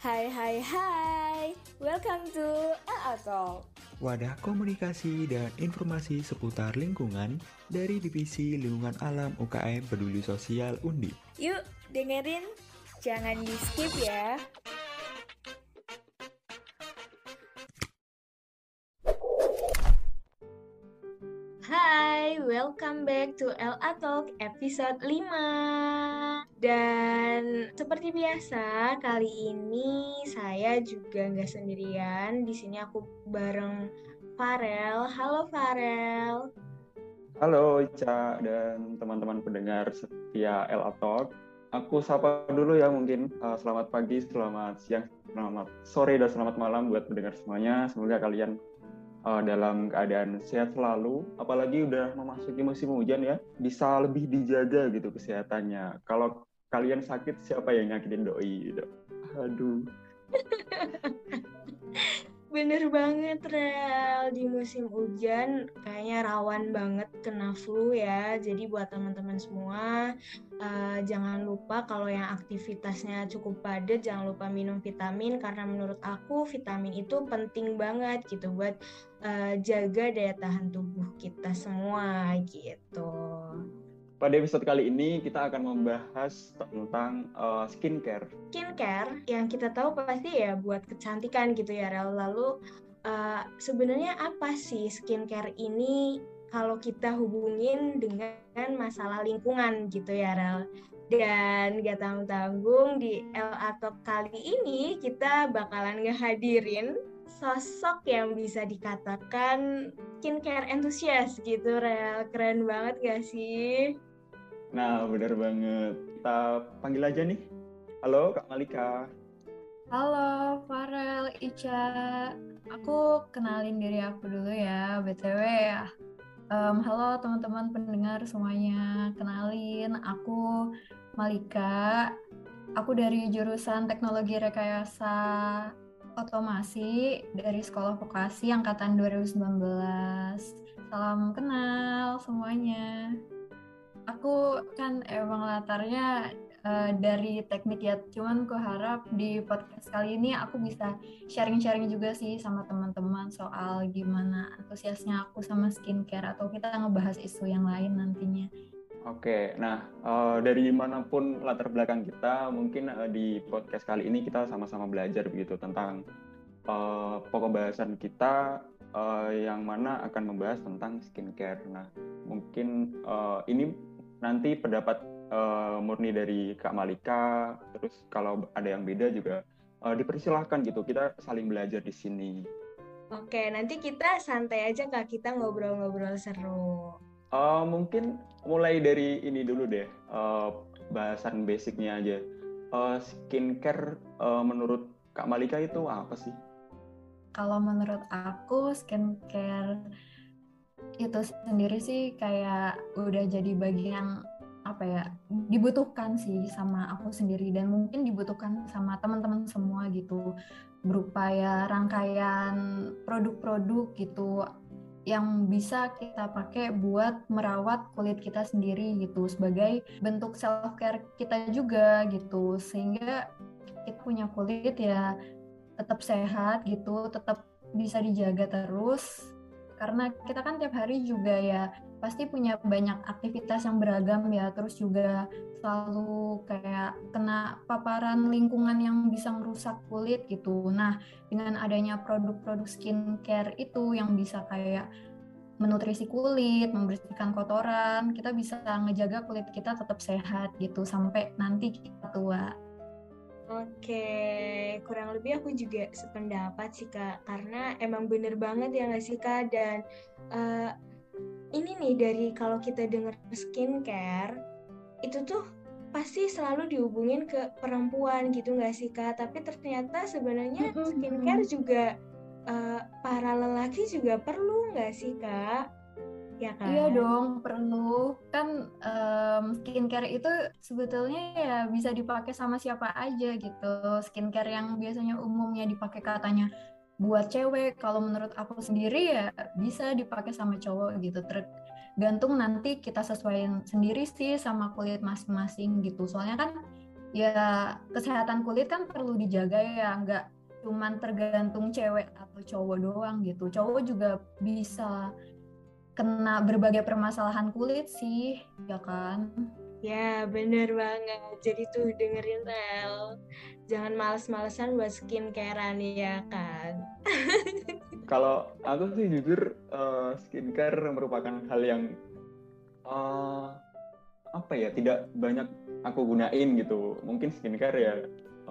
Hai hai hai, welcome to LA Talk. Wadah komunikasi dan informasi seputar lingkungan dari Divisi Lingkungan Alam UKM Peduli Sosial Undi. Yuk dengerin, jangan di skip ya. Hai, welcome back to LA Talk episode 5. Dan seperti biasa, kali ini saya juga nggak sendirian. Di sini aku bareng Farel. Halo Farel. Halo Ica dan teman-teman pendengar setia LA Talk. Aku sapa dulu ya mungkin. Uh, selamat pagi, selamat siang, selamat sore, dan selamat malam buat pendengar semuanya. Semoga kalian uh, dalam keadaan sehat selalu, apalagi udah memasuki musim hujan ya, bisa lebih dijaga gitu kesehatannya. Kalau kalian sakit, siapa yang nyakitin doi gitu? Aduh. Bener banget, Rel. Di musim hujan kayaknya rawan banget kena flu ya. Jadi buat teman-teman semua, uh, jangan lupa kalau yang aktivitasnya cukup padat, jangan lupa minum vitamin. Karena menurut aku vitamin itu penting banget gitu buat uh, jaga daya tahan tubuh kita semua gitu. Pada episode kali ini kita akan membahas tentang uh, skincare. Skincare yang kita tahu pasti ya buat kecantikan gitu ya Rel. Lalu uh, sebenarnya apa sih skincare ini kalau kita hubungin dengan masalah lingkungan gitu ya Rel. Dan gak tanggung-tanggung di LA Talk kali ini kita bakalan ngehadirin sosok yang bisa dikatakan skincare enthusiast gitu Rel. Keren banget gak sih? Nah, benar banget. Kita panggil aja nih. Halo, Kak Malika. Halo, Farel, Ica. Aku kenalin diri aku dulu ya, BTW ya. Um, halo teman-teman pendengar semuanya. Kenalin, aku Malika. Aku dari jurusan Teknologi Rekayasa Otomasi dari Sekolah Vokasi Angkatan 2019. Salam kenal semuanya aku kan emang latarnya uh, dari teknik ya cuman aku harap di podcast kali ini aku bisa sharing-sharing juga sih sama teman-teman soal gimana antusiasnya aku sama skincare atau kita ngebahas isu yang lain nantinya Oke, nah uh, dari mana pun latar belakang kita, mungkin uh, di podcast kali ini kita sama-sama belajar begitu tentang uh, pokok bahasan kita uh, yang mana akan membahas tentang skincare. Nah, mungkin uh, ini nanti pendapat uh, murni dari Kak Malika, terus kalau ada yang beda juga uh, dipersilahkan gitu, kita saling belajar di sini. Oke, nanti kita santai aja Kak, kita ngobrol-ngobrol seru. Uh, mungkin mulai dari ini dulu deh, uh, bahasan basicnya aja. Uh, skincare uh, menurut Kak Malika itu apa sih? Kalau menurut aku skincare itu sendiri sih kayak udah jadi bagian apa ya dibutuhkan sih sama aku sendiri dan mungkin dibutuhkan sama teman-teman semua gitu. Berupa ya rangkaian produk-produk gitu yang bisa kita pakai buat merawat kulit kita sendiri gitu sebagai bentuk self care kita juga gitu. Sehingga kita punya kulit ya tetap sehat gitu tetap bisa dijaga terus karena kita kan tiap hari juga ya pasti punya banyak aktivitas yang beragam ya terus juga selalu kayak kena paparan lingkungan yang bisa merusak kulit gitu nah dengan adanya produk-produk skincare itu yang bisa kayak menutrisi kulit, membersihkan kotoran, kita bisa ngejaga kulit kita tetap sehat gitu sampai nanti kita tua. Oke, kurang lebih aku juga sependapat sih kak, karena emang bener banget ya nggak sih kak, dan uh, ini nih dari kalau kita denger skincare, itu tuh pasti selalu dihubungin ke perempuan gitu nggak sih kak, tapi ternyata sebenarnya skincare juga uh, para lelaki juga perlu nggak sih kak? Ya kan? Iya dong, perlu. Kan um, skincare itu sebetulnya ya bisa dipakai sama siapa aja gitu. Skincare yang biasanya umumnya dipakai katanya buat cewek, kalau menurut aku sendiri ya bisa dipakai sama cowok gitu. Tergantung nanti kita sesuaiin sendiri sih sama kulit masing-masing gitu. Soalnya kan ya kesehatan kulit kan perlu dijaga ya nggak cuman tergantung cewek atau cowok doang gitu cowok juga bisa kena berbagai permasalahan kulit sih ya kan Ya, bener banget. Jadi tuh dengerin Rel. Jangan males-malesan buat skincarean ya kan. Kalau aku sih jujur uh, skincare merupakan hal yang uh, apa ya tidak banyak aku gunain gitu. Mungkin skincare ya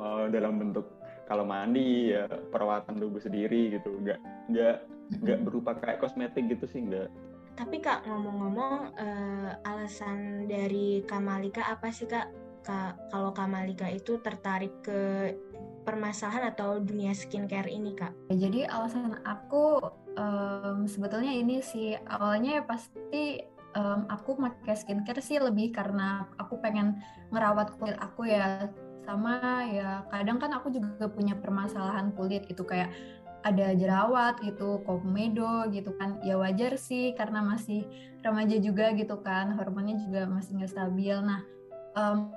uh, dalam bentuk kalau mandi ya perawatan tubuh sendiri gitu. Nggak nggak nggak berupa kayak kosmetik gitu sih nggak tapi kak ngomong-ngomong uh, alasan dari Kamalika apa sih kak? Kak kalau Kamalika itu tertarik ke permasalahan atau dunia skincare ini kak? Jadi alasan aku um, sebetulnya ini sih awalnya ya pasti um, aku pakai skincare sih lebih karena aku pengen ngerawat kulit aku ya sama ya kadang kan aku juga punya permasalahan kulit itu kayak ada jerawat gitu, komedo gitu kan, ya wajar sih karena masih remaja juga gitu kan, hormonnya juga masih nggak stabil. Nah, um,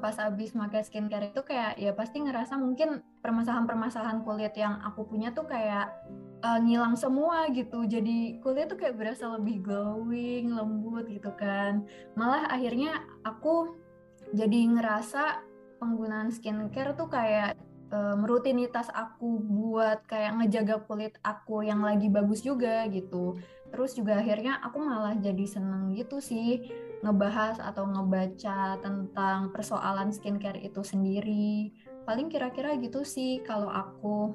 pas habis pakai skincare itu kayak ya pasti ngerasa mungkin permasalahan-permasalahan kulit yang aku punya tuh kayak uh, ngilang semua gitu. Jadi kulit tuh kayak berasa lebih glowing, lembut gitu kan. Malah akhirnya aku jadi ngerasa penggunaan skincare tuh kayak um, rutinitas aku buat kayak ngejaga kulit aku yang lagi bagus juga gitu. Terus juga akhirnya aku malah jadi seneng gitu sih ngebahas atau ngebaca tentang persoalan skincare itu sendiri. Paling kira-kira gitu sih kalau aku.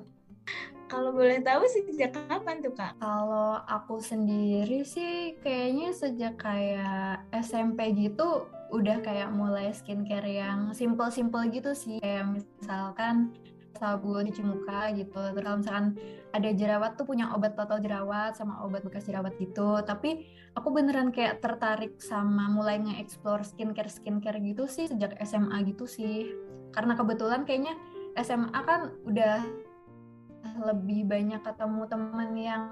Kalau boleh tahu sejak kapan tuh kak? Kalau aku sendiri sih kayaknya sejak kayak SMP gitu udah kayak mulai skincare yang simple-simple gitu sih. Kayak misalkan sabun cuci muka gitu terus kalau misalkan ada jerawat tuh punya obat total jerawat sama obat bekas jerawat gitu tapi aku beneran kayak tertarik sama mulai nge-explore skincare skincare gitu sih sejak SMA gitu sih karena kebetulan kayaknya SMA kan udah lebih banyak ketemu temen yang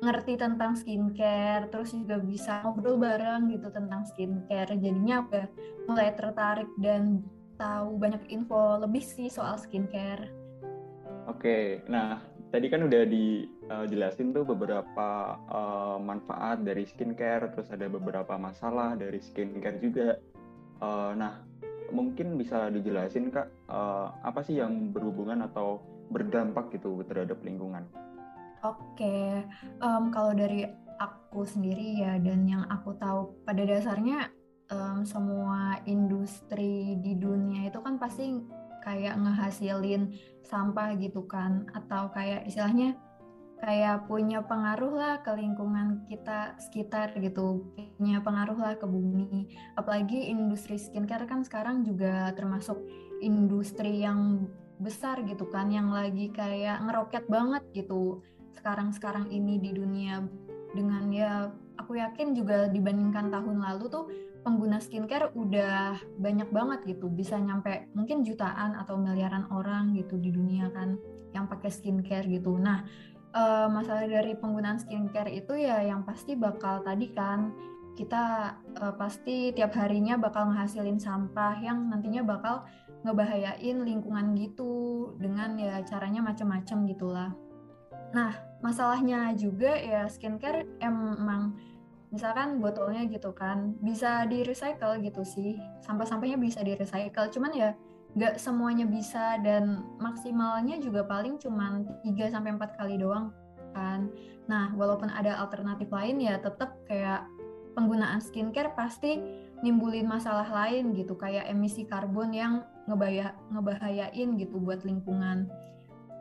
ngerti tentang skincare terus juga bisa ngobrol bareng gitu tentang skincare jadinya udah mulai tertarik dan tahu banyak info lebih sih soal skincare Oke, nah tadi kan udah dijelasin tuh beberapa uh, manfaat dari skincare, terus ada beberapa masalah dari skincare juga. Uh, nah, mungkin bisa dijelasin kak, uh, apa sih yang berhubungan atau berdampak gitu terhadap lingkungan? Oke, um, kalau dari aku sendiri ya dan yang aku tahu pada dasarnya um, semua industri di dunia itu kan pasti kayak ngehasilin sampah gitu kan atau kayak istilahnya kayak punya pengaruh lah ke lingkungan kita sekitar gitu punya pengaruh lah ke bumi apalagi industri skincare kan sekarang juga termasuk industri yang besar gitu kan yang lagi kayak ngeroket banget gitu sekarang-sekarang ini di dunia. Dengan ya aku yakin juga dibandingkan tahun lalu tuh pengguna skincare udah banyak banget gitu. Bisa nyampe mungkin jutaan atau miliaran orang gitu di dunia kan yang pakai skincare gitu. Nah uh, masalah dari penggunaan skincare itu ya yang pasti bakal tadi kan kita uh, pasti tiap harinya bakal ngehasilin sampah yang nantinya bakal ngebahayain lingkungan gitu dengan ya caranya macam-macam gitulah nah masalahnya juga ya skincare emang misalkan botolnya gitu kan bisa di recycle gitu sih sampah-sampahnya bisa di recycle cuman ya nggak semuanya bisa dan maksimalnya juga paling cuman 3 sampai empat kali doang kan. Nah, walaupun ada alternatif lain ya tetap kayak penggunaan skincare pasti nimbulin masalah lain gitu kayak emisi karbon yang ngebaya ngebahayain gitu buat lingkungan.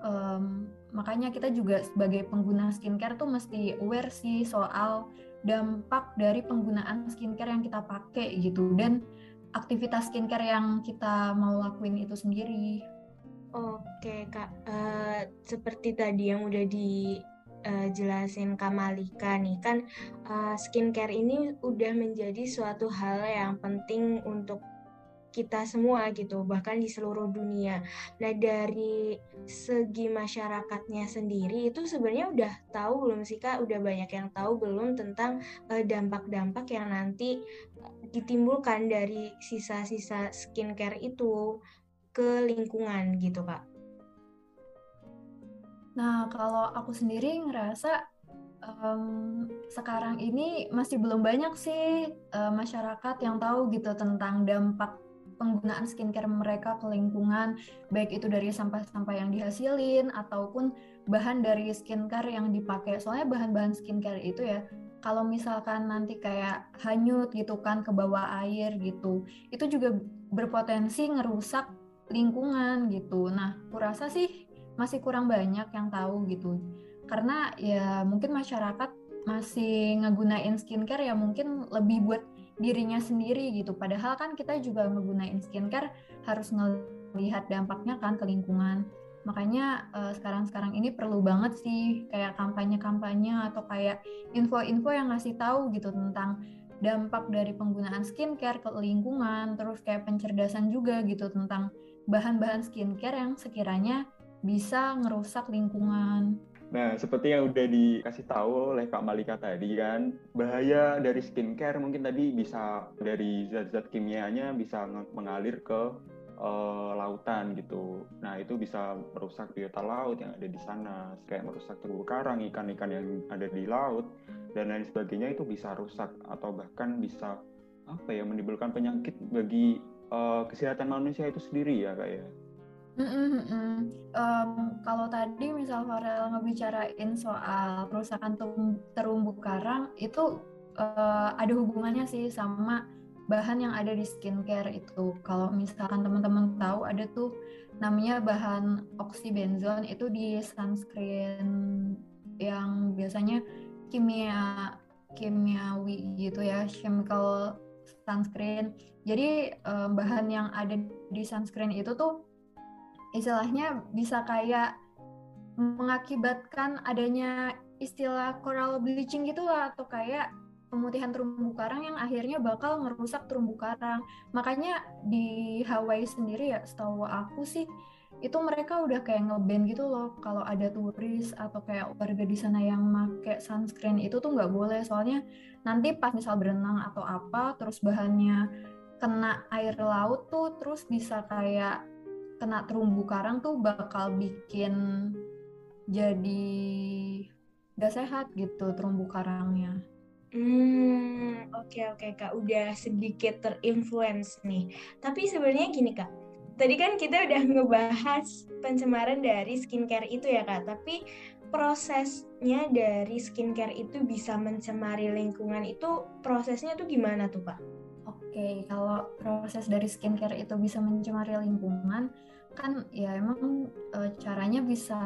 Um, makanya kita juga sebagai pengguna skincare tuh mesti aware sih soal dampak dari penggunaan skincare yang kita pakai gitu dan aktivitas skincare yang kita mau lakuin itu sendiri. Oke kak, uh, seperti tadi yang udah dijelasin Kak Malika nih kan uh, skincare ini udah menjadi suatu hal yang penting untuk kita semua gitu, bahkan di seluruh dunia. Nah dari segi masyarakatnya sendiri itu sebenarnya udah tahu belum sih kak? Udah banyak yang tahu belum tentang dampak-dampak uh, yang nanti ditimbulkan dari sisa-sisa skincare itu ke lingkungan gitu kak? Nah kalau aku sendiri ngerasa um, sekarang ini masih belum banyak sih uh, masyarakat yang tahu gitu tentang dampak penggunaan skincare mereka ke lingkungan, baik itu dari sampah-sampah yang dihasilin ataupun bahan dari skincare yang dipakai. Soalnya bahan-bahan skincare itu ya, kalau misalkan nanti kayak hanyut gitu kan ke bawah air gitu, itu juga berpotensi ngerusak lingkungan gitu. Nah, kurasa sih masih kurang banyak yang tahu gitu karena ya mungkin masyarakat masih ngegunain skincare ya mungkin lebih buat dirinya sendiri gitu. Padahal kan kita juga ngegunain skincare harus ngelihat dampaknya kan ke lingkungan. Makanya uh, sekarang-sekarang ini perlu banget sih kayak kampanye-kampanye atau kayak info-info yang ngasih tahu gitu tentang dampak dari penggunaan skincare ke lingkungan terus kayak pencerdasan juga gitu tentang bahan-bahan skincare yang sekiranya bisa ngerusak lingkungan Nah, seperti yang udah dikasih tahu oleh Kak Malika tadi kan, bahaya dari skincare mungkin tadi bisa dari zat-zat kimianya bisa mengalir ke uh, lautan gitu. Nah, itu bisa merusak biota laut yang ada di sana, kayak merusak terumbu karang, ikan-ikan yang ada di laut dan lain sebagainya itu bisa rusak atau bahkan bisa apa ya menimbulkan penyakit bagi uh, kesehatan manusia itu sendiri ya kayak. Mm um, kalau tadi misal Farel ngebicarain soal kerusakan terumbu karang itu uh, ada hubungannya sih sama bahan yang ada di skincare itu. Kalau misalkan teman-teman tahu ada tuh namanya bahan oksibenzon itu di sunscreen yang biasanya kimia kimiawi gitu ya, chemical sunscreen. Jadi um, bahan yang ada di sunscreen itu tuh istilahnya bisa kayak mengakibatkan adanya istilah coral bleaching gitu lah atau kayak pemutihan terumbu karang yang akhirnya bakal merusak terumbu karang. Makanya di Hawaii sendiri ya, setahu aku sih itu mereka udah kayak ngeband gitu loh kalau ada turis atau kayak warga di sana yang make sunscreen itu tuh nggak boleh soalnya nanti pas misal berenang atau apa terus bahannya kena air laut tuh terus bisa kayak kena terumbu karang tuh bakal bikin jadi gak sehat gitu terumbu karangnya. Hmm, oke okay, oke okay, kak, udah sedikit terinfluence nih. Tapi sebenarnya gini kak, tadi kan kita udah ngebahas pencemaran dari skincare itu ya kak, tapi prosesnya dari skincare itu bisa mencemari lingkungan itu prosesnya tuh gimana tuh pak? Oke, kalau proses dari skincare itu bisa mencemari lingkungan, kan ya emang e, caranya bisa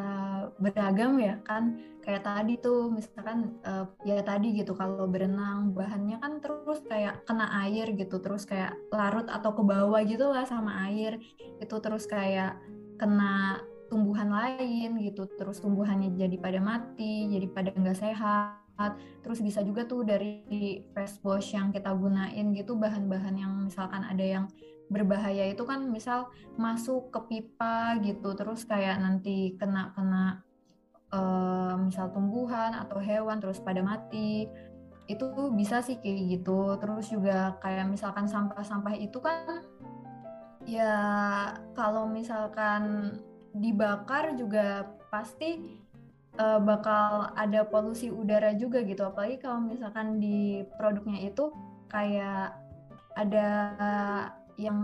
beragam ya kan. Kayak tadi tuh, misalkan e, ya tadi gitu kalau berenang bahannya kan terus kayak kena air gitu, terus kayak larut atau ke bawah gitu lah sama air. Itu terus kayak kena tumbuhan lain gitu, terus tumbuhannya jadi pada mati, jadi pada nggak sehat terus bisa juga tuh dari face wash yang kita gunain gitu bahan-bahan yang misalkan ada yang berbahaya itu kan misal masuk ke pipa gitu terus kayak nanti kena kena uh, misal tumbuhan atau hewan terus pada mati itu bisa sih kayak gitu. Terus juga kayak misalkan sampah-sampah itu kan ya kalau misalkan dibakar juga pasti uh, bakal ada polusi udara juga gitu. Apalagi kalau misalkan di produknya itu kayak ada yang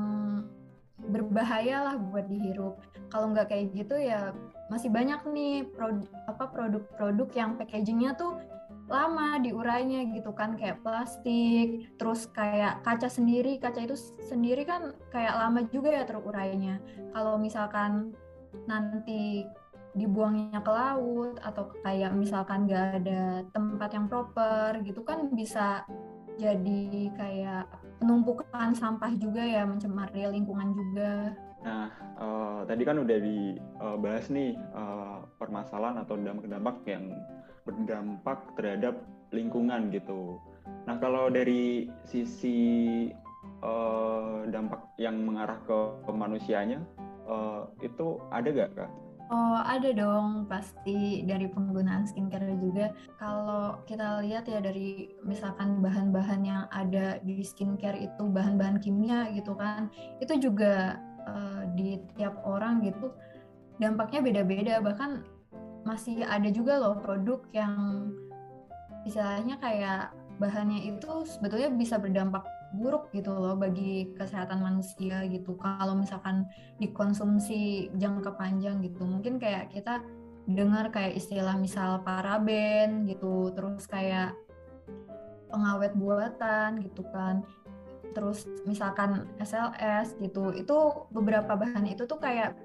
berbahaya lah buat dihirup. Kalau nggak kayak gitu ya masih banyak nih produk apa produk-produk yang packagingnya tuh lama diurainya gitu kan kayak plastik terus kayak kaca sendiri. Kaca itu sendiri kan kayak lama juga ya terurainya. Kalau misalkan nanti dibuangnya ke laut atau kayak misalkan nggak ada tempat yang proper gitu kan bisa jadi kayak penumpukan sampah juga ya mencemari lingkungan juga. Nah, uh, tadi kan udah dibahas nih uh, permasalahan atau dampak-dampak yang berdampak terhadap lingkungan gitu. Nah, kalau dari sisi uh, dampak yang mengarah ke, manusianya uh, itu ada gak kak? Oh ada dong pasti dari penggunaan skincare juga. Kalau kita lihat ya dari misalkan bahan-bahan yang ada di skincare itu bahan-bahan kimia gitu kan, itu juga uh, di tiap orang gitu dampaknya beda-beda. Bahkan masih ada juga loh produk yang istilahnya kayak bahannya itu sebetulnya bisa berdampak buruk gitu loh bagi kesehatan manusia gitu. Kalau misalkan dikonsumsi jangka panjang gitu mungkin kayak kita dengar kayak istilah misal paraben gitu terus kayak pengawet buatan gitu kan. Terus misalkan SLS gitu itu beberapa bahan itu tuh kayak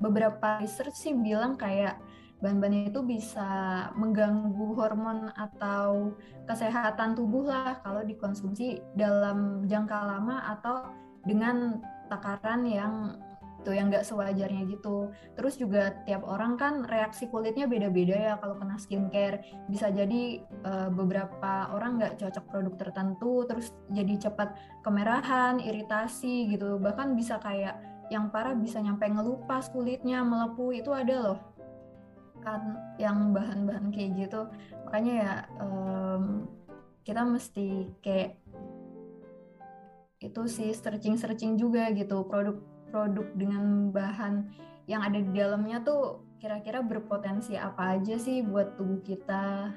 beberapa research sih bilang kayak bahan-bahan itu bisa mengganggu hormon atau kesehatan tubuh lah kalau dikonsumsi dalam jangka lama atau dengan takaran yang itu yang nggak sewajarnya gitu. Terus juga tiap orang kan reaksi kulitnya beda-beda ya kalau kena skincare. Bisa jadi uh, beberapa orang nggak cocok produk tertentu, terus jadi cepat kemerahan, iritasi gitu. Bahkan bisa kayak yang parah bisa nyampe ngelupas kulitnya, melepuh itu ada loh kan yang bahan-bahan kayak gitu makanya ya um, kita mesti kayak itu sih searching-searching juga gitu produk-produk dengan bahan yang ada di dalamnya tuh kira-kira berpotensi apa aja sih buat tubuh kita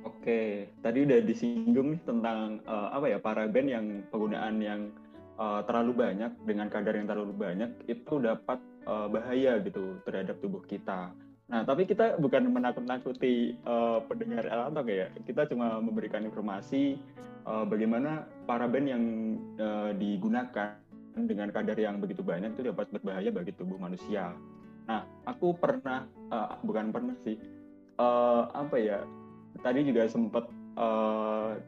Oke, tadi udah disinggung nih tentang uh, apa ya paraben yang penggunaan yang uh, terlalu banyak dengan kadar yang terlalu banyak itu dapat uh, bahaya gitu terhadap tubuh kita. Nah, tapi kita bukan menakut-nakuti uh, pendengar atau ya. Kita cuma memberikan informasi uh, bagaimana paraben yang uh, digunakan dengan kadar yang begitu banyak itu dapat berbahaya bagi tubuh manusia. Nah, aku pernah uh, bukan pernah sih uh, apa ya? Tadi juga sempat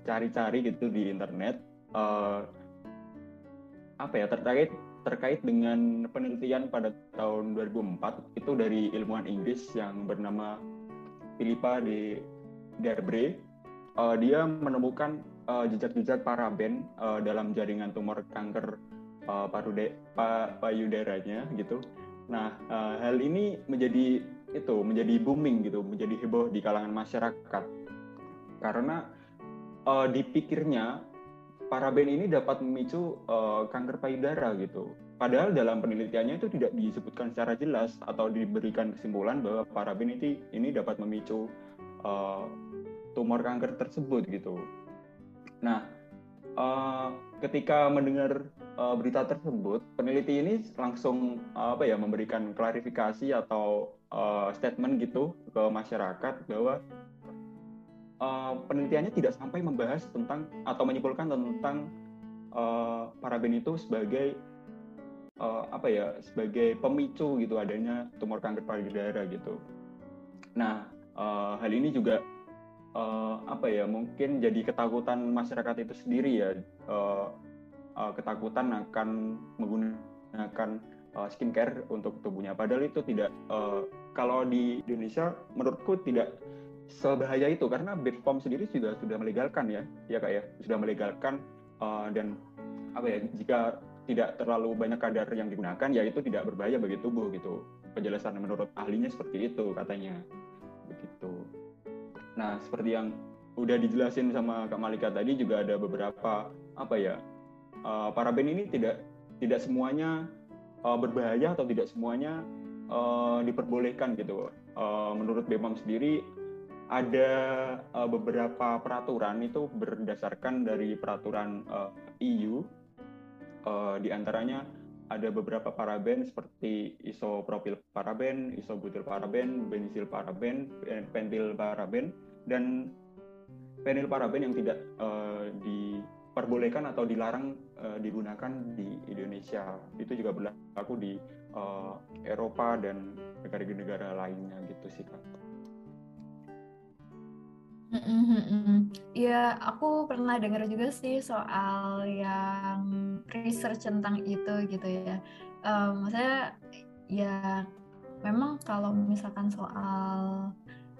cari-cari uh, gitu di internet uh, apa ya terkait terkait dengan penelitian pada tahun 2004 itu dari ilmuwan Inggris yang bernama Philippa de Derbre. Uh, dia menemukan uh, jejak-jejak paraben uh, dalam jaringan tumor kanker uh, parude, pa, payudaranya gitu. Nah, uh, hal ini menjadi itu menjadi booming gitu, menjadi heboh di kalangan masyarakat karena uh, dipikirnya paraben ini dapat memicu uh, kanker payudara gitu. Padahal dalam penelitiannya itu tidak disebutkan secara jelas atau diberikan kesimpulan bahwa paraben ini ini dapat memicu uh, tumor kanker tersebut gitu. Nah, uh, ketika mendengar uh, berita tersebut, peneliti ini langsung uh, apa ya memberikan klarifikasi atau uh, statement gitu ke masyarakat bahwa uh, penelitiannya tidak sampai membahas tentang atau menyimpulkan tentang uh, paraben itu sebagai uh, apa ya sebagai pemicu gitu adanya tumor kanker payudara gitu. Nah uh, hal ini juga uh, apa ya mungkin jadi ketakutan masyarakat itu sendiri ya uh, uh, ketakutan akan menggunakan uh, skincare untuk tubuhnya. Padahal itu tidak uh, kalau di Indonesia menurutku tidak sebahaya itu karena Bepom sendiri sudah sudah melegalkan ya, ya kak ya, sudah melegalkan uh, dan apa ya jika tidak terlalu banyak kadar yang digunakan ya itu tidak berbahaya bagi tubuh gitu. Penjelasan menurut ahlinya seperti itu katanya. Begitu. Nah, seperti yang udah dijelasin sama Kak Malika tadi juga ada beberapa apa ya? Uh, paraben ini tidak tidak semuanya uh, berbahaya atau tidak semuanya uh, diperbolehkan gitu. Uh, menurut BPOM sendiri ada uh, beberapa peraturan itu berdasarkan dari peraturan uh, eh, EU. Uh, di antaranya ada beberapa paraben seperti isopropil paraben, isobutyl paraben, benzyl paraben, pentil paraben, dan penil paraben yang tidak uh, diperbolehkan atau dilarang uh, digunakan di Indonesia. Itu juga berlaku di uh, Eropa dan negara-negara lainnya gitu sih kak. Iya, aku pernah dengar juga sih soal yang research tentang itu gitu ya. Um, maksudnya ya memang kalau misalkan soal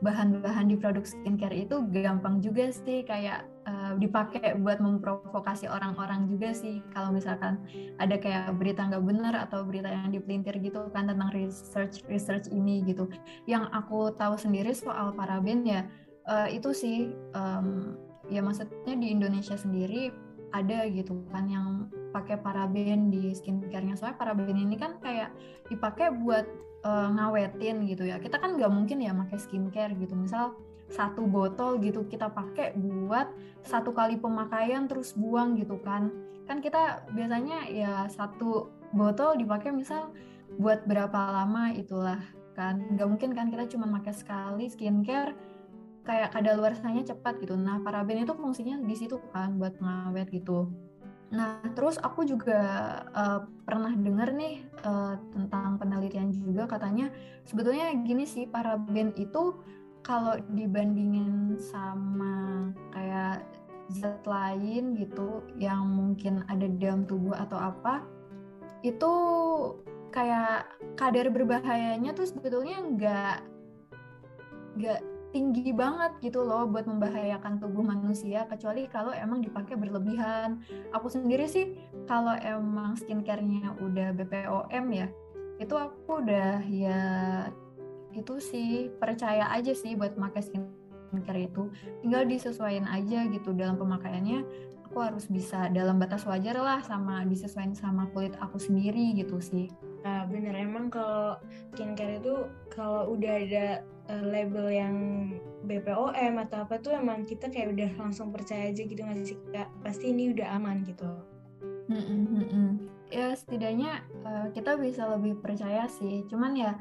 bahan-bahan di produk skincare itu gampang juga sih kayak uh, dipakai buat memprovokasi orang-orang juga sih. Kalau misalkan ada kayak berita nggak benar atau berita yang dipelintir gitu kan tentang research research ini gitu. Yang aku tahu sendiri soal paraben ya uh, itu sih um, ya maksudnya di Indonesia sendiri ada gitu kan yang pakai paraben di skincare-nya. Soalnya paraben ini kan kayak dipakai buat uh, ngawetin gitu ya. Kita kan nggak mungkin ya pakai skincare gitu. Misal satu botol gitu kita pakai buat satu kali pemakaian terus buang gitu kan. Kan kita biasanya ya satu botol dipakai misal buat berapa lama itulah kan. Nggak mungkin kan kita cuma pakai sekali skincare kayak kadaluarsanya cepat gitu. Nah, paraben itu fungsinya di situ kan buat ngawet gitu. Nah, terus aku juga uh, pernah dengar nih uh, tentang penelitian juga katanya sebetulnya gini sih paraben itu kalau dibandingin sama kayak zat lain gitu yang mungkin ada di dalam tubuh atau apa itu kayak kadar berbahayanya tuh sebetulnya nggak nggak tinggi banget gitu loh buat membahayakan tubuh manusia kecuali kalau emang dipakai berlebihan. Aku sendiri sih kalau emang skincare-nya udah BPOM ya, itu aku udah ya itu sih percaya aja sih buat pakai skincare itu. Tinggal disesuaikan aja gitu dalam pemakaiannya. Aku harus bisa dalam batas wajar lah sama disesuaikan sama kulit aku sendiri gitu sih. Nah, bener emang kalau skincare itu kalau udah ada uh, label yang BPOM atau apa tuh emang kita kayak udah langsung percaya aja gitu nggak sih kak? Pasti ini udah aman gitu. Mm -mm, ya setidaknya uh, kita bisa lebih percaya sih. Cuman ya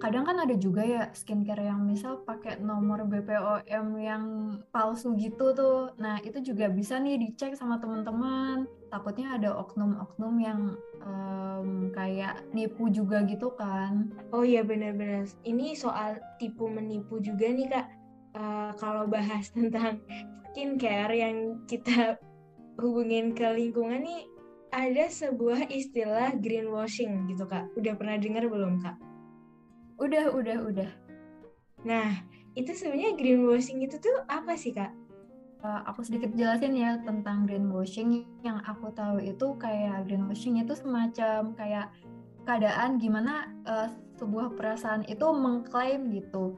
kadang kan ada juga ya skincare yang misal pakai nomor BPOM yang palsu gitu tuh. Nah itu juga bisa nih dicek sama teman-teman takutnya ada oknum-oknum yang um, kayak nipu juga gitu kan oh iya benar-benar ini soal tipu menipu juga nih kak uh, kalau bahas tentang skincare yang kita hubungin ke lingkungan nih ada sebuah istilah greenwashing gitu kak. Udah pernah dengar belum kak? Udah, udah, udah. Nah, itu sebenarnya greenwashing itu tuh apa sih kak? Uh, aku sedikit jelasin ya tentang greenwashing. Yang aku tahu itu kayak greenwashing itu semacam kayak keadaan gimana uh, sebuah perasaan itu mengklaim gitu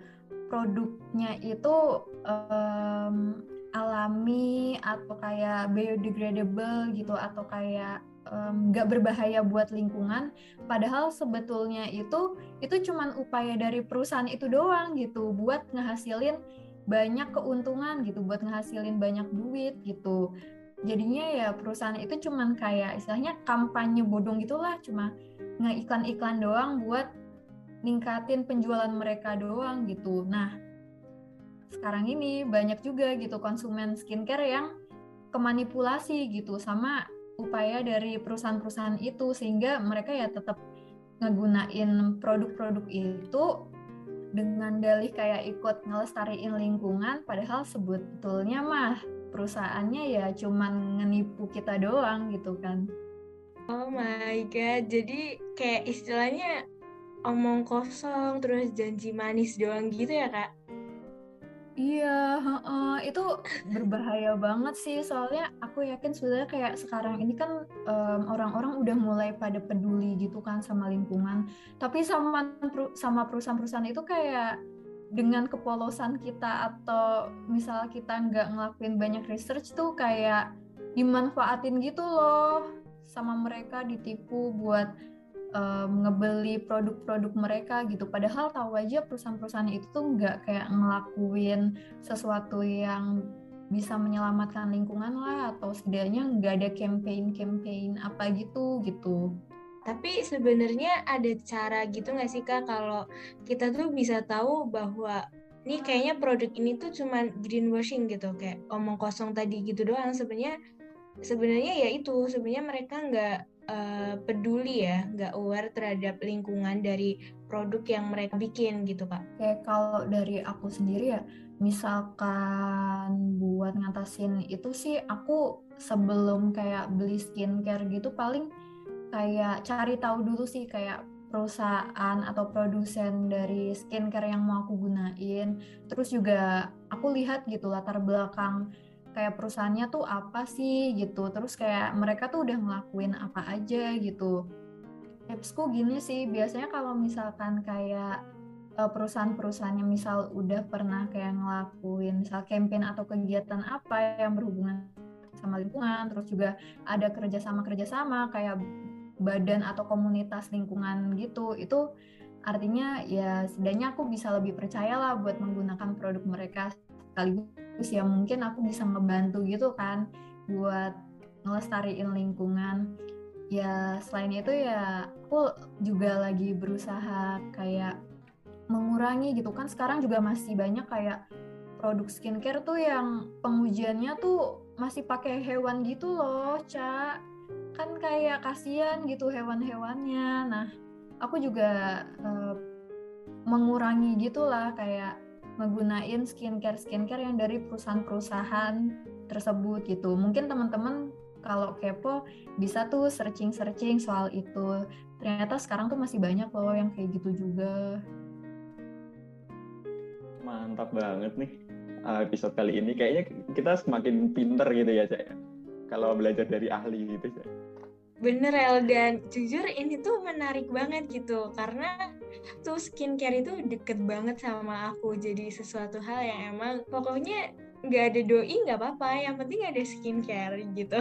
produknya itu um, alami atau kayak biodegradable gitu atau kayak nggak um, berbahaya buat lingkungan padahal sebetulnya itu itu cuman upaya dari perusahaan itu doang gitu buat ngehasilin banyak keuntungan gitu buat ngehasilin banyak duit gitu. Jadinya ya perusahaan itu cuman kayak istilahnya kampanye bodong gitulah cuma ngeiklan-iklan doang buat ningkatin penjualan mereka doang gitu. Nah sekarang ini banyak juga gitu konsumen skincare yang kemanipulasi gitu sama upaya dari perusahaan-perusahaan itu sehingga mereka ya tetap ngegunain produk-produk itu dengan dalih kayak ikut ngelestariin lingkungan padahal sebetulnya mah perusahaannya ya cuman ngenipu kita doang gitu kan. Oh my god, jadi kayak istilahnya omong kosong terus janji manis doang gitu ya kak? Iya, uh, itu berbahaya banget sih. Soalnya aku yakin sebenarnya kayak sekarang ini kan um, orang-orang udah mulai pada peduli gitu kan sama lingkungan. Tapi sama sama perusahaan-perusahaan itu kayak dengan kepolosan kita atau misal kita nggak ngelakuin banyak research tuh kayak dimanfaatin gitu loh sama mereka ditipu buat um, ngebeli produk-produk mereka gitu. Padahal tahu aja perusahaan-perusahaan itu tuh nggak kayak ngelakuin sesuatu yang bisa menyelamatkan lingkungan lah atau setidaknya nggak ada campaign-campaign apa gitu gitu. Tapi sebenarnya ada cara gitu nggak sih kak? Kalau kita tuh bisa tahu bahwa ini kayaknya produk ini tuh cuma greenwashing gitu. Kayak omong kosong tadi gitu doang. Sebenarnya sebenarnya ya itu. Sebenarnya mereka nggak uh, peduli ya, nggak aware terhadap lingkungan dari produk yang mereka bikin gitu kak. Kayak kalau dari aku sendiri ya, misalkan buat ngatasin itu sih aku sebelum kayak beli skincare gitu paling kayak cari tahu dulu sih kayak perusahaan atau produsen dari skincare yang mau aku gunain. Terus juga aku lihat gitu latar belakang kayak perusahaannya tuh apa sih gitu. Terus kayak mereka tuh udah ngelakuin apa aja gitu. Tipsku gini sih biasanya kalau misalkan kayak uh, perusahaan-perusahaan yang misal udah pernah kayak ngelakuin misal campaign atau kegiatan apa yang berhubungan sama lingkungan terus juga ada kerjasama kerjasama kayak badan atau komunitas lingkungan gitu itu artinya ya setidaknya aku bisa lebih percaya lah buat menggunakan produk mereka sekaligus ya mungkin aku bisa ngebantu gitu kan buat ngelestariin lingkungan ya selain itu ya aku juga lagi berusaha kayak mengurangi gitu kan sekarang juga masih banyak kayak produk skincare tuh yang pengujiannya tuh masih pakai hewan gitu loh, Ca. Kan kayak kasihan gitu hewan-hewannya. Nah, aku juga uh, mengurangi gitulah kayak menggunakan skincare skincare yang dari perusahaan-perusahaan tersebut gitu. Mungkin teman-teman kalau kepo bisa tuh searching-searching soal itu. Ternyata sekarang tuh masih banyak loh yang kayak gitu juga. Mantap banget nih uh, episode kali ini. Kayaknya kita semakin pinter gitu ya, Cak. Ya. Kalau belajar dari ahli gitu, Cak. Bener El dan jujur ini tuh menarik banget gitu karena tuh skincare itu deket banget sama aku jadi sesuatu hal yang emang pokoknya nggak ada doi nggak apa-apa yang penting ada skincare gitu.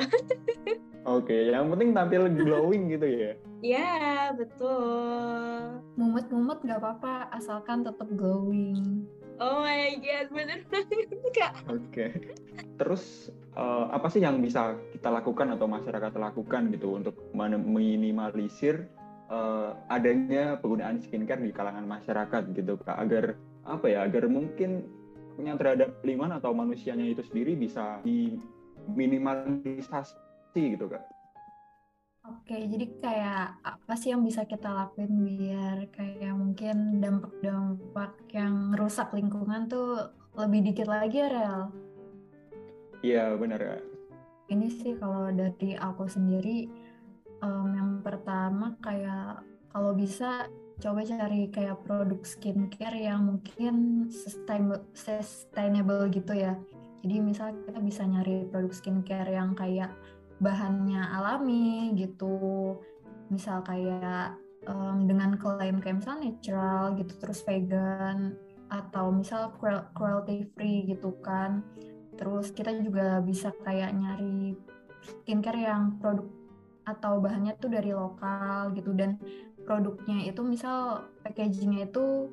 Oke, okay, yang penting tampil glowing gitu ya? Iya betul. Mumet-mumet nggak apa-apa asalkan tetap glowing. Oh my god, bener. Oke. Terus uh, apa sih yang bisa kita lakukan atau masyarakat lakukan gitu untuk meminimalisir uh, adanya penggunaan skincare di kalangan masyarakat gitu kak agar apa ya agar mungkin yang terhadap lingkungan atau manusianya itu sendiri bisa diminimalisasi gitu kak. Oke, jadi kayak apa sih yang bisa kita lakuin biar kayak mungkin dampak-dampak yang rusak lingkungan tuh lebih dikit lagi ya, Rel? Iya, benar ya. Ini sih kalau dari aku sendiri, um, yang pertama kayak kalau bisa coba cari kayak produk skincare yang mungkin sustainable, sustainable gitu ya. Jadi misal kita bisa nyari produk skincare yang kayak bahannya alami gitu. Misal kayak um, dengan klaim kayak misal natural gitu terus vegan atau misal cruelty free gitu kan. Terus kita juga bisa kayak nyari skincare yang produk atau bahannya tuh dari lokal gitu. Dan produknya itu misal packagingnya itu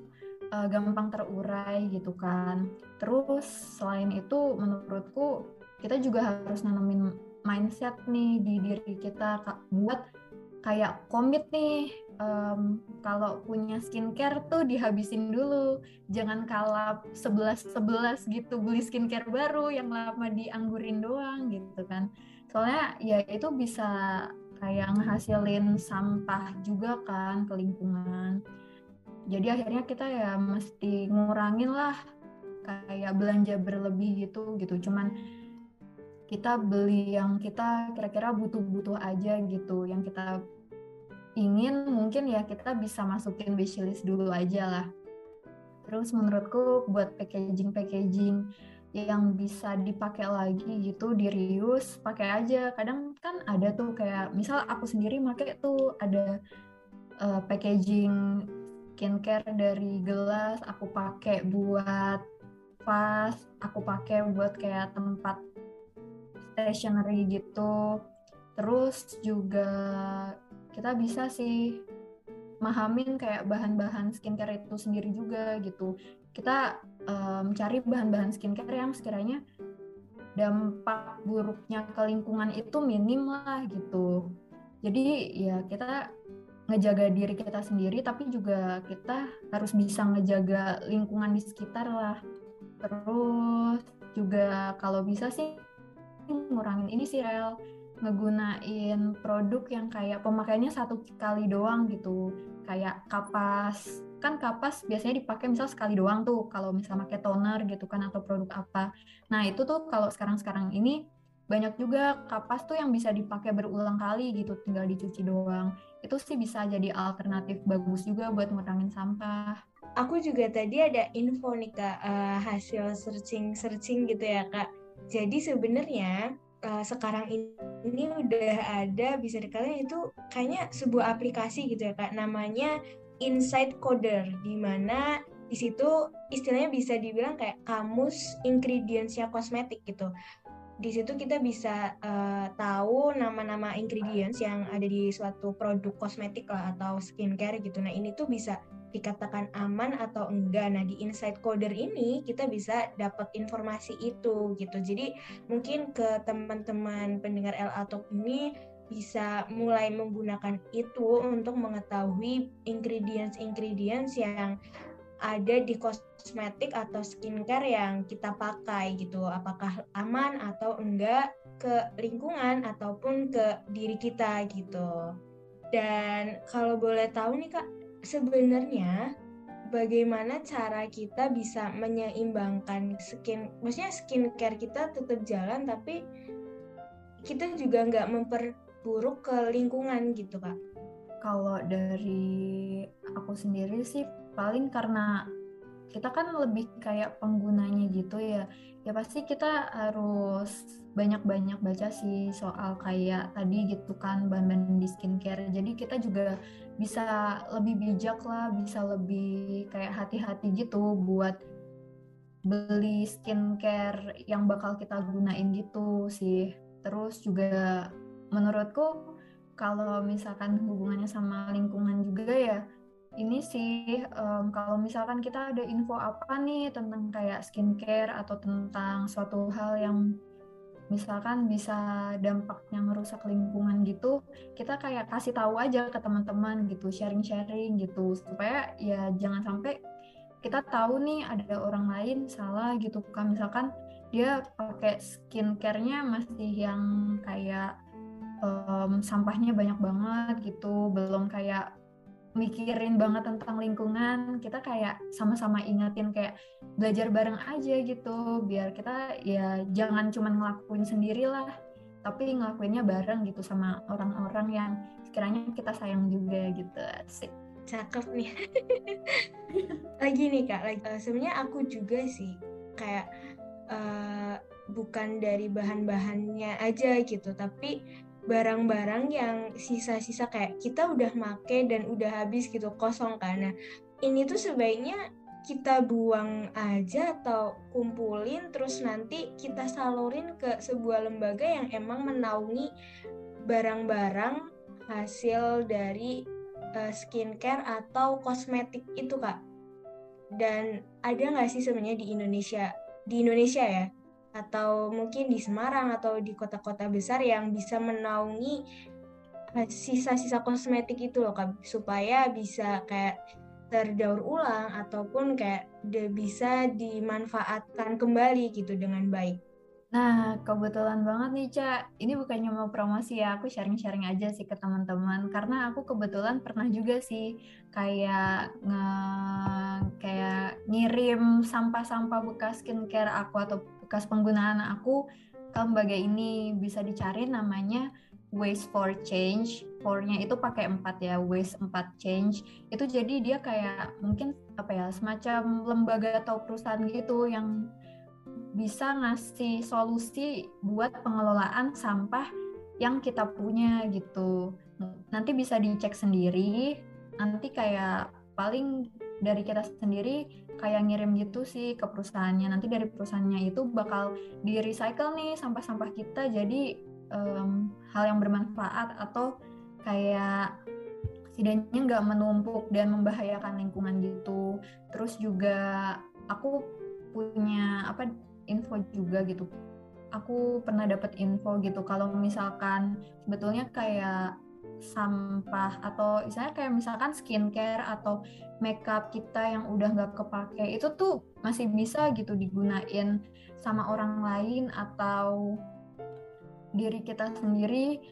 uh, gampang terurai gitu kan. Terus selain itu menurutku kita juga harus nanamin mindset nih di diri kita buat kayak komit nih um, kalau punya skincare tuh dihabisin dulu. Jangan kalap 11-11 gitu beli skincare baru yang lama dianggurin doang gitu kan. Soalnya ya itu bisa kayak ngehasilin sampah juga kan ke lingkungan. Jadi akhirnya kita ya mesti ngurangin lah kayak belanja berlebih gitu gitu. Cuman kita beli yang kita kira-kira butuh-butuh aja gitu. Yang kita ingin mungkin ya kita bisa masukin wishlist dulu aja lah. Terus menurutku buat packaging packaging yang bisa dipakai lagi gitu di reuse pakai aja. Kadang kan ada tuh kayak misal aku sendiri pakai tuh ada uh, packaging skincare dari gelas aku pakai buat vas aku pakai buat kayak tempat stationery gitu. Terus juga kita bisa sih mahamin kayak bahan-bahan skincare itu sendiri juga gitu. Kita um, bahan-bahan skincare yang sekiranya dampak buruknya ke lingkungan itu minim lah gitu. Jadi ya kita ngejaga diri kita sendiri tapi juga kita harus bisa ngejaga lingkungan di sekitar lah. Terus juga kalau bisa sih ngurangin ini sih rel ngegunain produk yang kayak pemakaiannya satu kali doang gitu. Kayak kapas kan kapas biasanya dipakai misal sekali doang tuh kalau misal pakai toner gitu kan atau produk apa. Nah itu tuh kalau sekarang-sekarang ini banyak juga kapas tuh yang bisa dipakai berulang kali gitu tinggal dicuci doang. Itu sih bisa jadi alternatif bagus juga buat ngurangin sampah. Aku juga tadi ada info nih kak. Uh, hasil searching searching gitu ya kak Jadi sebenarnya uh, sekarang ini, udah ada bisa dikatakan itu kayaknya sebuah aplikasi gitu ya kak namanya Insight Coder di mana di situ istilahnya bisa dibilang kayak kamus ingredientsnya kosmetik gitu di situ kita bisa uh, tahu nama-nama ingredients yang ada di suatu produk kosmetik lah atau skincare gitu. Nah ini tuh bisa dikatakan aman atau enggak. Nah di Insight Coder ini kita bisa dapat informasi itu gitu. Jadi mungkin ke teman-teman pendengar LA Talk ini bisa mulai menggunakan itu untuk mengetahui ingredients-ingredients yang ada di kosmetik atau skincare yang kita pakai gitu. Apakah aman atau enggak ke lingkungan ataupun ke diri kita gitu. Dan kalau boleh tahu nih Kak, sebenarnya bagaimana cara kita bisa menyeimbangkan skin, maksudnya skincare kita tetap jalan tapi kita juga nggak memperburuk ke lingkungan gitu kak. Kalau dari aku sendiri sih paling karena kita kan lebih kayak penggunanya gitu ya ya pasti kita harus banyak-banyak baca sih soal kayak tadi gitu kan bahan-bahan di skincare. Jadi kita juga bisa lebih bijak lah bisa lebih kayak hati-hati gitu buat beli skincare yang bakal kita gunain gitu sih. Terus juga menurutku kalau misalkan hubungannya sama lingkungan juga ya ini sih um, kalau misalkan kita ada info apa nih tentang kayak skincare atau tentang suatu hal yang misalkan bisa dampaknya merusak lingkungan gitu, kita kayak kasih tahu aja ke teman-teman gitu, sharing-sharing gitu, supaya ya jangan sampai kita tahu nih ada orang lain salah gitu kan, misalkan dia pakai skincare-nya masih yang kayak um, sampahnya banyak banget gitu, belum kayak mikirin banget tentang lingkungan kita kayak sama-sama ingetin kayak belajar bareng aja gitu biar kita ya jangan cuma ngelakuin sendiri lah tapi ngelakuinnya bareng gitu sama orang-orang yang sekiranya kita sayang juga gitu asik. Cakep nih. Lagi nih kak lagi. Uh, sebenarnya aku juga sih kayak uh, bukan dari bahan-bahannya aja gitu tapi barang-barang yang sisa-sisa kayak kita udah make dan udah habis gitu kosong karena ini tuh sebaiknya kita buang aja atau kumpulin terus nanti kita salurin ke sebuah lembaga yang emang menaungi barang-barang hasil dari uh, skincare atau kosmetik itu kak. Dan ada nggak sih sebenarnya di Indonesia? Di Indonesia ya atau mungkin di Semarang atau di kota-kota besar yang bisa menaungi eh, sisa-sisa kosmetik itu loh Kak supaya bisa kayak terdaur ulang ataupun kayak bisa dimanfaatkan kembali gitu dengan baik. Nah, kebetulan banget nih, Cak. Ini bukannya mau promosi ya, aku sharing-sharing aja sih ke teman-teman. Karena aku kebetulan pernah juga sih kayak nge kayak ngirim sampah-sampah bekas skincare aku atau bekas penggunaan aku ke lembaga ini bisa dicari namanya Waste for Change. For-nya itu pakai empat ya, Waste 4 Change. Itu jadi dia kayak mungkin apa ya, semacam lembaga atau perusahaan gitu yang bisa ngasih solusi buat pengelolaan sampah yang kita punya gitu. Nanti bisa dicek sendiri, nanti kayak paling dari kita sendiri kayak ngirim gitu sih ke perusahaannya. Nanti dari perusahaannya itu bakal di recycle nih sampah-sampah kita jadi um, hal yang bermanfaat atau kayak setidaknya nggak menumpuk dan membahayakan lingkungan gitu. Terus juga aku punya apa info juga gitu. Aku pernah dapat info gitu kalau misalkan sebetulnya kayak sampah atau misalnya kayak misalkan skincare atau makeup kita yang udah nggak kepake itu tuh masih bisa gitu digunain sama orang lain atau diri kita sendiri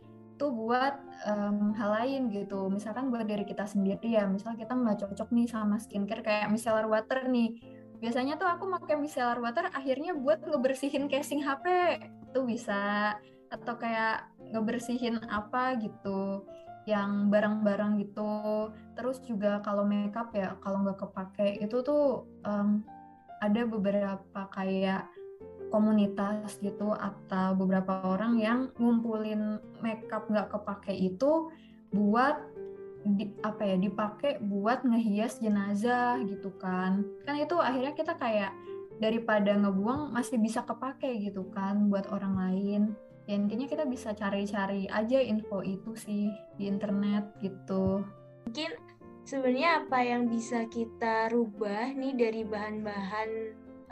tuh buat um, hal lain gitu. Misalkan buat diri kita sendiri ya misal kita nggak cocok nih sama skincare kayak micellar water nih. Biasanya tuh aku pakai micellar water akhirnya buat ngebersihin casing HP itu bisa atau kayak ngebersihin apa gitu yang barang-barang gitu. Terus juga kalau makeup ya kalau nggak kepake itu tuh um, ada beberapa kayak komunitas gitu atau beberapa orang yang ngumpulin makeup nggak kepake itu buat di, apa ya dipakai buat ngehias jenazah gitu kan. Kan itu akhirnya kita kayak daripada ngebuang masih bisa kepake gitu kan buat orang lain ya intinya kita bisa cari-cari aja info itu sih di internet gitu. Mungkin sebenarnya apa yang bisa kita rubah nih dari bahan-bahan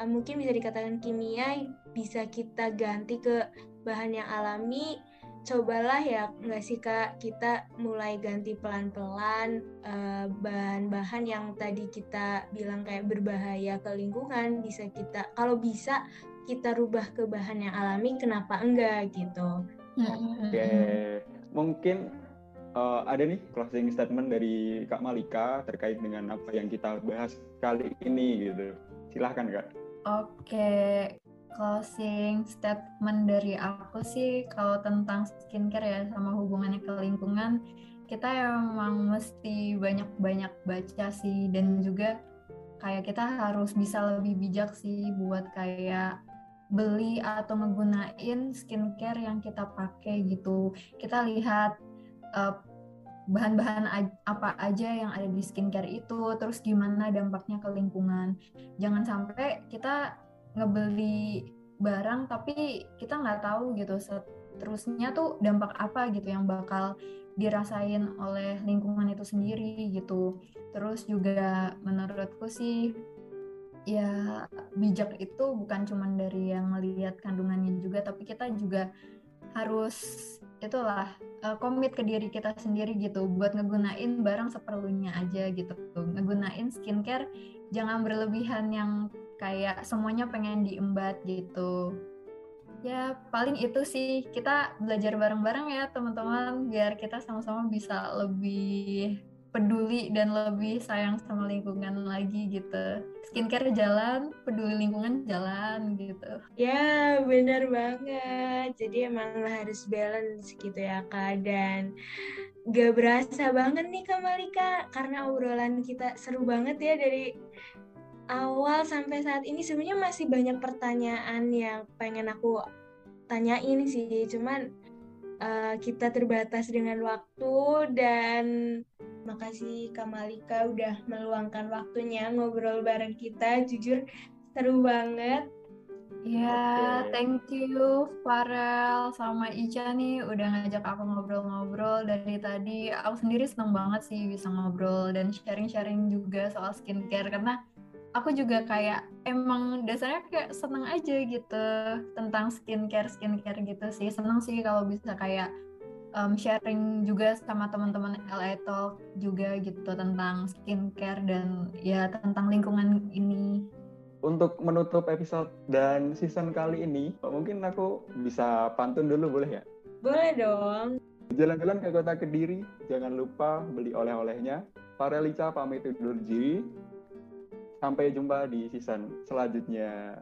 uh, mungkin bisa dikatakan kimia bisa kita ganti ke bahan yang alami. Cobalah ya nggak sih kak? Kita mulai ganti pelan-pelan uh, bahan-bahan yang tadi kita bilang kayak berbahaya ke lingkungan bisa kita kalau bisa kita rubah ke bahan yang alami kenapa enggak gitu. Oke. Okay. mungkin uh, ada nih closing statement dari kak Malika terkait dengan apa yang kita bahas kali ini gitu. Silahkan kak. Oke. Closing statement dari aku sih kalau tentang skincare ya sama hubungannya ke lingkungan kita emang mesti banyak-banyak baca sih dan juga kayak kita harus bisa lebih bijak sih buat kayak beli atau menggunakan skincare yang kita pakai gitu. Kita lihat uh, bahan-bahan apa aja yang ada di skincare itu, terus gimana dampaknya ke lingkungan. Jangan sampai kita ngebeli barang tapi kita nggak tahu gitu seterusnya tuh dampak apa gitu yang bakal dirasain oleh lingkungan itu sendiri gitu terus juga menurutku sih ya bijak itu bukan cuma dari yang melihat kandungannya juga tapi kita juga harus itulah uh, komit ke diri kita sendiri gitu buat ngegunain barang seperlunya aja gitu. Ngegunain skincare jangan berlebihan yang kayak semuanya pengen diembat gitu. Ya paling itu sih kita belajar bareng-bareng ya teman-teman biar kita sama-sama bisa lebih peduli dan lebih sayang sama lingkungan lagi gitu. Skincare jalan peduli lingkungan jalan gitu. Ya benar banget. Jadi emang harus balance gitu ya kak. Dan gak berasa banget nih Kak Malika karena obrolan kita seru banget ya dari awal sampai saat ini. Sebenarnya masih banyak pertanyaan yang pengen aku tanyain sih. Cuman uh, kita terbatas dengan waktu dan makasih Kamalika udah meluangkan waktunya ngobrol bareng kita jujur seru banget Ya, okay. thank you Farel sama Ica nih udah ngajak aku ngobrol-ngobrol dari tadi. Aku sendiri seneng banget sih bisa ngobrol dan sharing-sharing juga soal skincare karena aku juga kayak emang dasarnya kayak seneng aja gitu tentang skincare skincare gitu sih seneng sih kalau bisa kayak um, sharing juga sama teman-teman LA Talk juga gitu tentang skincare dan ya tentang lingkungan ini. Untuk menutup episode dan season kali ini, mungkin aku bisa pantun dulu boleh ya? Boleh dong. Jalan-jalan ke kota Kediri, jangan lupa beli oleh-olehnya. Farelica pamit undur diri. Sampai jumpa di season selanjutnya.